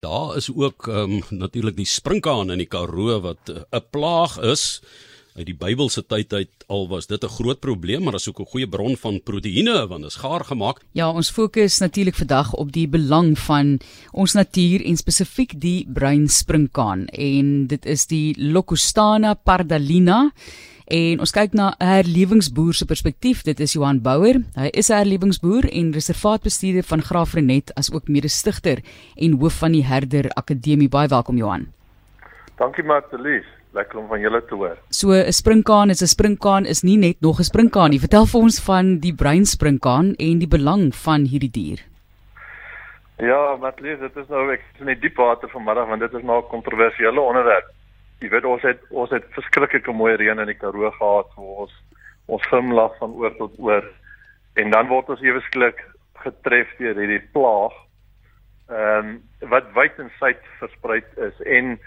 Daar is ook ehm um, natuurlik die sprinkaan in die Karoo wat 'n uh, plaag is. Uit die Bybelse tyd uit al was dit 'n groot probleem, maar is ook 'n goeie bron van proteïene want dit is gaar gemaak. Ja, ons fokus natuurlik vandag op die belang van ons natuur en spesifiek die bruin sprinkaan en dit is die Locustana pardalina. En ons kyk na 'n herlewingsboer se perspektief. Dit is Johan Bouwer. Hy is 'n herlewingsboer en reservaatbestuurder van Graafrenet as ook mede-stigter en hoof van die Herder Akademie. Baie welkom Johan. Dankie Martelies. Lekker om van julle te hoor. So 'n sprinkaan is 'n sprinkaan is nie net nog 'n sprinkaan nie. Vertel vir ons van die bruin sprinkaan en die belang van hierdie dier. Ja, Martelies, dit is nou ek is in die diep water vanmiddag want dit is nou 'n kontroversiële onderwerp jy weet ons het ons het verskriklike mooi reën in die Karoo gehad vir ons ons glimlag van oor tot oor. En dan word ons ewe skielik getref deur hierdie plaag ehm um, wat wyd en suid versprei is. En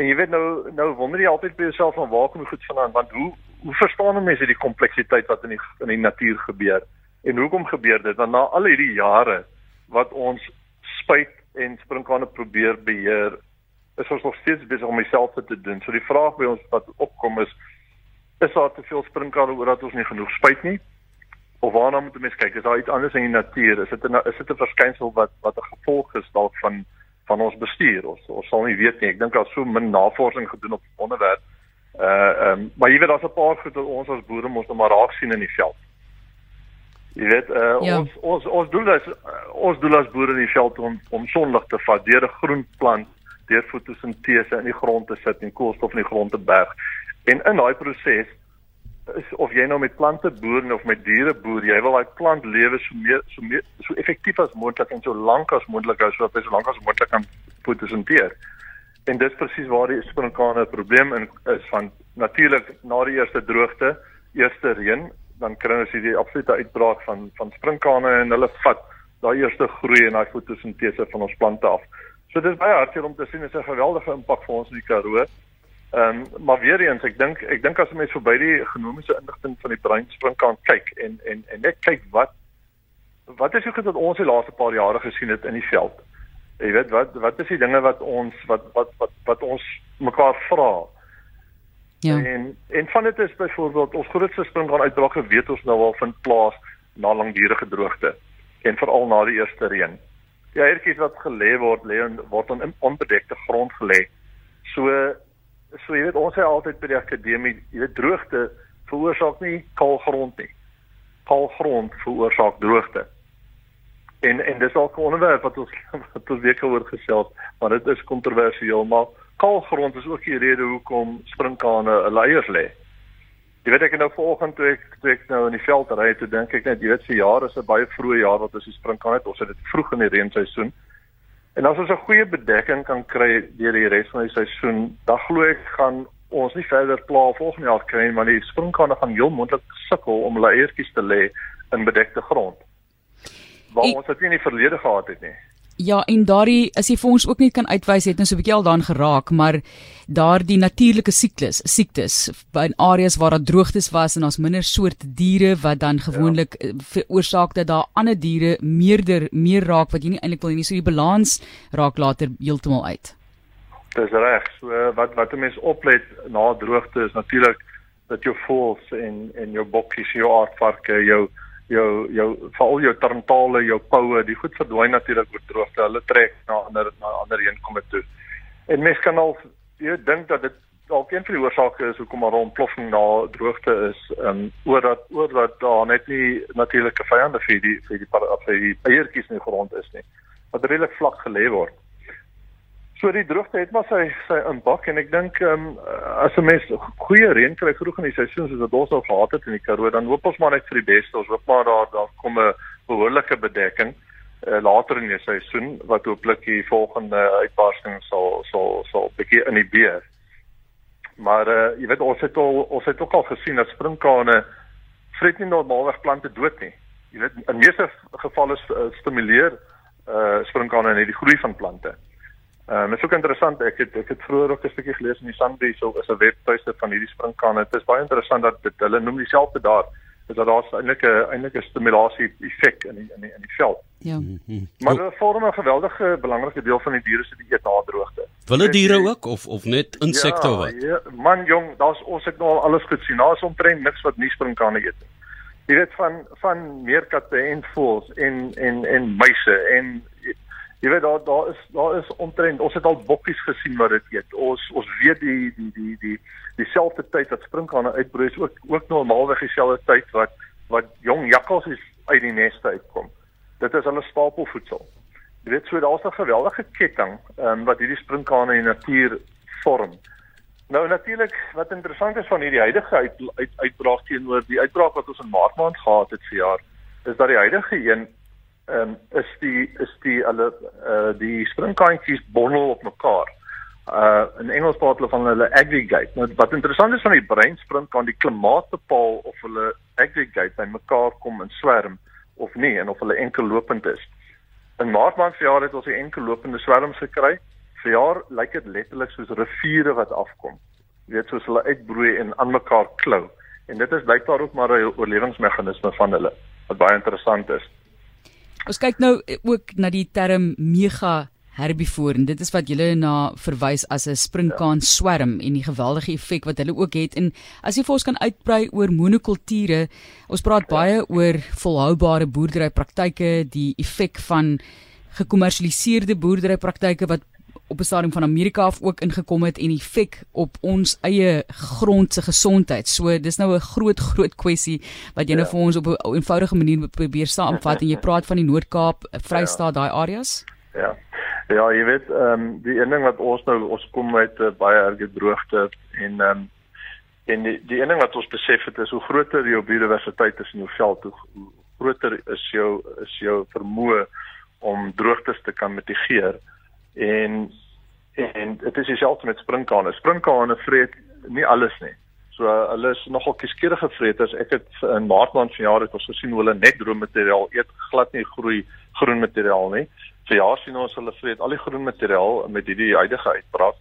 en jy weet nou nou wonder jy altyd by jouself van waar kom die goed vandaan? Want hoe hoe verstaan mense die kompleksiteit wat in die in die natuur gebeur? En hoekom gebeur dit? Want na al hierdie jare wat ons spuit en sprinkane probeer beheer is ons nog steeds besig om dieselfde te doen. So die vraag by ons wat opkom is is daar te veel sprinkane oor dat ons nie genoeg spuit nie? Of waarna moet mense kyk? Is daar iets anders in die natuur? Is dit 'n is dit 'n verskynsel wat wat 'n gevolg is dalk van van ons bestuur? Ons ons sal nie weet nie. Ek dink daar so min navorsing gedoen op die onderwerp. Uh ehm um, maar jy weet daar's 'n paar goed wat ons as boere moet maar raak sien in die veld. Jy weet uh, ja. ons ons ons doel is ons doel as boere in die veld om om sonlig te vat deur 'n groen plant deur fotosintese in die grond te sit en koolstof in die grond te berg. En in daai proses is of jy nou met plante boer of met diere boer, jy wil daai plant lewe so meer so meer so effektief as moontlik en so lank as moontlik hou sodat hy so lank as moontlik kan fotosinteer. En dis presies waar die sprinkane probleem in is van natuurlik na die eerste droogte, eerste reën, dan kry ons hierdie absolute uitbraak van van sprinkane en hulle vat daai eerste groei en daai fotosintese van ons plante af. So dit is baie hartseer om te sien is 'n geweldige impak vir ons in die Karoo. Ehm um, maar weer eens, ek dink ek dink as jy mens verby die ekonomiese inligting van die breinspringkaan kyk en en en net kyk wat wat is ook wat ons die laaste paar jare gesien het in die veld. Jy weet wat wat is die dinge wat ons wat wat wat wat ons mekaar vra. Ja. En en van dit is byvoorbeeld ons grootste springkaan uitbraak geweet ons nou al vind plaas na langdurige droogte en veral na die eerste reën ja, ertjies wat gelê word, lê word on onbedekte grond gelê. So so jy weet ons sê altyd by die akademie, jy weet droogte veroorsaak nie kaal grond nie. Kaal grond veroorsaak droogte. En en dis ook 'n onderwerp wat ons wat ons weer oor gesels, maar dit is kontroversieel, maar kaal grond is ook die rede hoekom sprinkane leiers lê. Jy weet ek nou vanoggend toe ek toe ek nou in die veld ry toe dink ek net jy weet se jaar is 'n baie vroeë jaar wat ons die springkaan het. Ons het dit vroeg in die reenseisoen. En as ons 'n goeie bedekking kan kry deur die res van die seisoen, dan glo ek gaan ons nie verder pla volgende jaar kry nie, want die springkane gaan heel moontlik sukkel om hulle eiertjies te lê in bedekte grond. Waar ons dit nie in die verlede gehad het nie. Ja, en daardie as jy vir ons ook net kan uitwys het nou so 'n bietjie al daarin geraak, maar daardie natuurlike siklus, siektes in areas waar daar droogtes was en ons minder soort diere wat dan gewoonlik ja. veroorsaak dat daar ander diere meerder meer raak wat jy nie eintlik wil hê nie, so die balans raak later heeltemal uit. Dis reg. So wat wat 'n mens oplet na droogte is natuurlik dat jou voëls en en jou bokkies, jou aardvarke, jou jou jou veral jou tarntale, jou poue, die goed verdwyn natuurlik oor droogte. Hulle trek na ander na ander heenkomme toe. En mens kan al jy dink dat dit dalk een van die oorsake is hoekom maar 'n ontploffing na droogte is, ehm um, oor dat oor dat daar net nie natuurlike vyande vir die vir die vir die eiertjies in die grond is nie. Wat redelik vlak gelê word. So die droogte het maar sy sy impak en ek dink um, as 'n mens goeie reën kry vroeg in die seisoen soos wat ons al gehad het in die Karoo, dan hoop ons maar net vir die beste. Ons hoop maar daar daar kom 'n behoorlike bedekking uh, later in die seisoen wat hooplik die volgende uitbarsting sal sal sal bietjie in die beer. Maar uh, jy weet ons het al ons het ook al gesien dat sprinkane vreet nie normaalweg plante dood nie. Jy weet in meeste gevalle stimuleer uh sprinkane net die groei van plante. Ehm um, dit is ook interessant ek het ek het vroeër ook 'n stukkie gelees in die Sunday so is 'n webtuiste van hierdie sprinkane. Dit is baie interessant dat dit hulle noem dieselfde daar is dat daar eintlik 'n eintlik 'n stimulasie effek in die, in die in die veld. Ja. Maar dit vorm 'n geweldige belangrike deel van die diere se dieet na droogte. Wille diere ook of of net insekte ja, wat? Ja, man jong, daar's ons het nou al alles gesien. Daar's omtrent niks wat nie sprinkane eet nie. Jy weet van van meerkatte en voëls en en en muise en jy weet daar daar is daar is omtrent ons het al bokkies gesien wat dit eet. Ons ons weet die die die die dieselfde tyd wat sprinkane uitbroei is ook ook normaalweg dieselfde tyd wat wat jong jakkalsies uit die neste uitkom. Dit is hulle stapelvoedsel. Jy weet so daar's 'n geweldige ketting um, wat hierdie sprinkane in die natuur vorm. Nou natuurlik wat interessant is van hierdie huidige uit, uit, uitbraak teenoor die uitbraak wat ons in Maart maand gehad het vir jaar, is dat die huidige een ehm um, is die is die hulle uh die springkantjies bondel op mekaar. Uh in Engels praat hulle van hulle aggregate. Nou wat interessant is van die breinspring kan die klimaat bepaal of hulle aggregate by mekaar kom in swerm of nie en of hulle enkel lopend is. In Maart maand se jaar het ons 'n enkel lopende swerms gekry. Vir jaar lyk dit letterlik soos riviere wat afkom. Jy weet soos hulle uitbroei en aan mekaar klou. En dit is blykbaar ook maar 'n oorlewingsmeganisme van hulle wat baie interessant is. Ons kyk nou ook na die term mega herbivoor en dit is wat julle na verwys as 'n sprinkaan swerm en die geweldige effek wat hulle ook het. En as jy vir ons kan uitbrei oor monokulture ons praat baie oor volhoubare boerderypraktyke die effek van gekommersialiseerde boerderypraktyke wat op 'n stadium van Amerika af ook ingekom het en effek op ons eie grond se gesondheid. So dis nou 'n groot groot kwessie wat jy nou ja. nou vir ons op 'n eenvoudige manier probeer saamvat en jy praat van die Noord-Kaap, Vrystaat, ja. daai areas? Ja. Ja, jy weet, ehm um, die een ding wat ons nou ons kom uit uh, baie erge droogte en ehm um, en die die een ding wat ons besef het is hoe groter jou biodiversiteit is in jou veld, hoe, hoe groter is jou is jou vermoë om droogtes te kan mitigeer. En en dit is dieselfde met sprinkane. Sprinkane vreet nie alles nie. So hulle is nogal kieskeurige vreters. Ek het in Maart maand van jaar het ons gesien hoe hulle net droom materiaal eet, glad nie groei groen materiaal nie. Vir jaar sien ons hulle vreet al die groen materiaal met hierdie huidige uitbraak.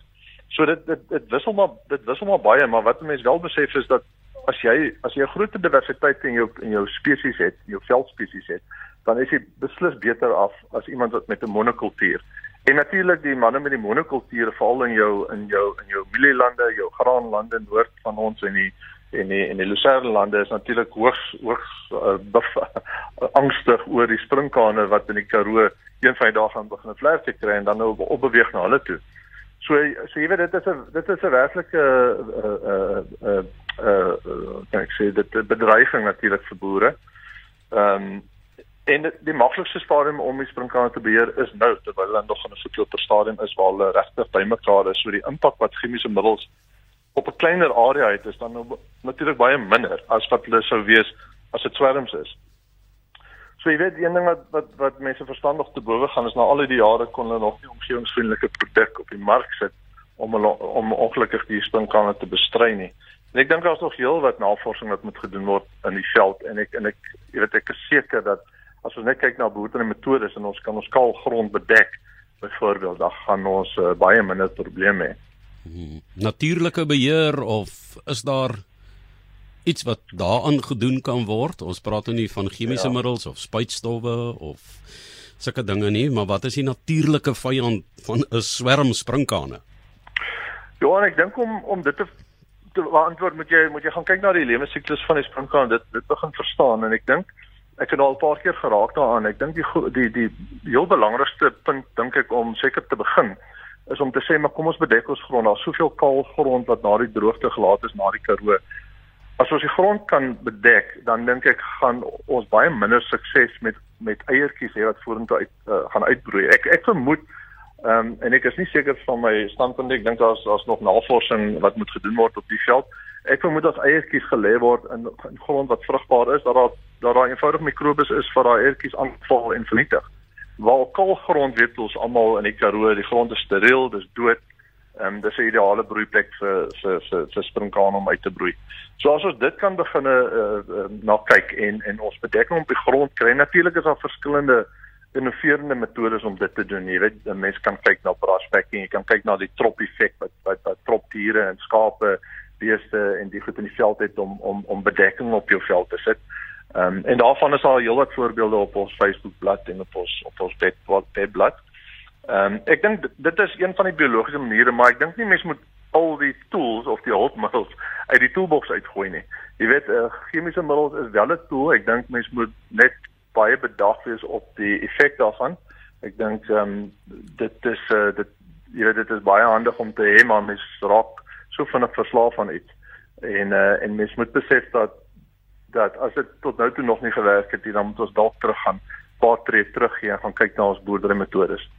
So dit dit dit wissel maar dit wissel maar baie, maar wat mense wel besef is dat as jy as jy 'n groot diversiteit in jou in jou spesies het, jou veldspesies het, dan is jy beslis beter af as iemand wat met 'n monokultuur En natuurlik die manne met die monokulture veral in jou in jou in jou mielielande, jou graanlande noord van ons en die en die en die Lucerne lande is natuurlik hoogs hoogs uh, angstig oor die sprinkane wat in die Karoo een van die dae gaan begin vlerk te kry en dan nou op beweeg na hulle toe. So so jy weet dit is 'n dit is 'n werklike uh uh uh uh kan ek sê dit bedreiging natuurlik vir boere. Ehm um, En die, die maklikste stadium om die sprinkane te beheer is nou terwyl hulle nog in 'n verkeerde stadium is waar hulle regtig bymekaar is. So die impak wat chemiese middels op 'n kleiner area het is dan nou natuurlik baie minder as wat hulle sou wees as dit swerms is. So jy weet een ding wat wat wat mense verstandig te bowe gaan is na al die jare kon hulle nog nie omgewingsvriendelike produk op die mark sit om hulle, om ongelukkig die sprinkane te bestry nie. En ek dink daar's nog heel wat navorsing wat moet gedoen word in die veld en ek en ek jy weet ek is seker dat as ons net kyk na behoedende metodes en ons kan ons kaal grond bedek byvoorbeeld dan gaan ons uh, baie minder probleme hê. Hmm. Natuurlike beheer of is daar iets wat daaraan gedoen kan word? Ons praat nou nie van chemiese ja. middels of spuitstowwe of sulke dinge nie, maar wat is die natuurlike vyand van 'n swerm sprinkane? Ja, ek dink om om dit te te antwoord moet jy moet jy gaan kyk na die lewensiklus van die sprinkaan dit dit begin verstaan en ek dink ek het al 'n paar keer geraak daaraan. Ek dink die die die heel belangrikste punt dink ek om seker te begin is om te sê maar kom ons bedek ons grond. Daar's soveel kaal grond wat na die droogte gelaat is na die Karoo. As ons die grond kan bedek, dan dink ek gaan ons baie minder sukses met met eiertjies hê wat vorentoe uit uh, gaan uitbroei. Ek ek vermoed ehm um, en ek is nie seker van my standpunt ek dink daar's daar's nog navorsing wat moet gedoen word op die veld. Ek vermoed as eiertjies gelê word in, in grond wat vrugbaar is, dat daar dat daar eenvoudig mikrobes is wat daai eiertjies aanval en vernietig. Waar kaal grond weet ons almal in die Karoo, die grond is steriel, dis dood. Ehm um, dis 'n ideale broeiplek vir vir vir vir sprinkane om uit te broei. So as ons dit kan begin uh, uh, na kyk en en ons bedekking op die grond kry, natuurlik is daar verskillende innoverende metodes om dit te doen. Jy weet, 'n mens kan kyk na braspacking, jy kan kyk na die trop effek wat wat wat tropdiere en skape beeste en die goed in die veld het om om om bedekking op jou veld te sit. Ehm um, en daarvan is al heelwat voorbeelde op ons Facebook bladsy en op ons op ons webblad. Ehm um, ek dink dit is een van die biologiese maniere, maar ek dink nie mense moet al die tools of die hulpmiddels uit die toolbox uitgooi nie. Jy weet, uh, chemiese middels is wel 'n tool. Ek dink mense moet net baie bedag wees op die effek daarvan. Ek dink ehm um, dit is uh, dit jy weet dit is baie handig om te hê maar mens raak so vinnig verslaaf aan iets. En uh, en mens moet besef dat dat as dit tot nou toe nog nie gewerk het nie, dan moet ons dalk teruggaan, paar tree terug gee en gaan kyk na ons boerdery metodes.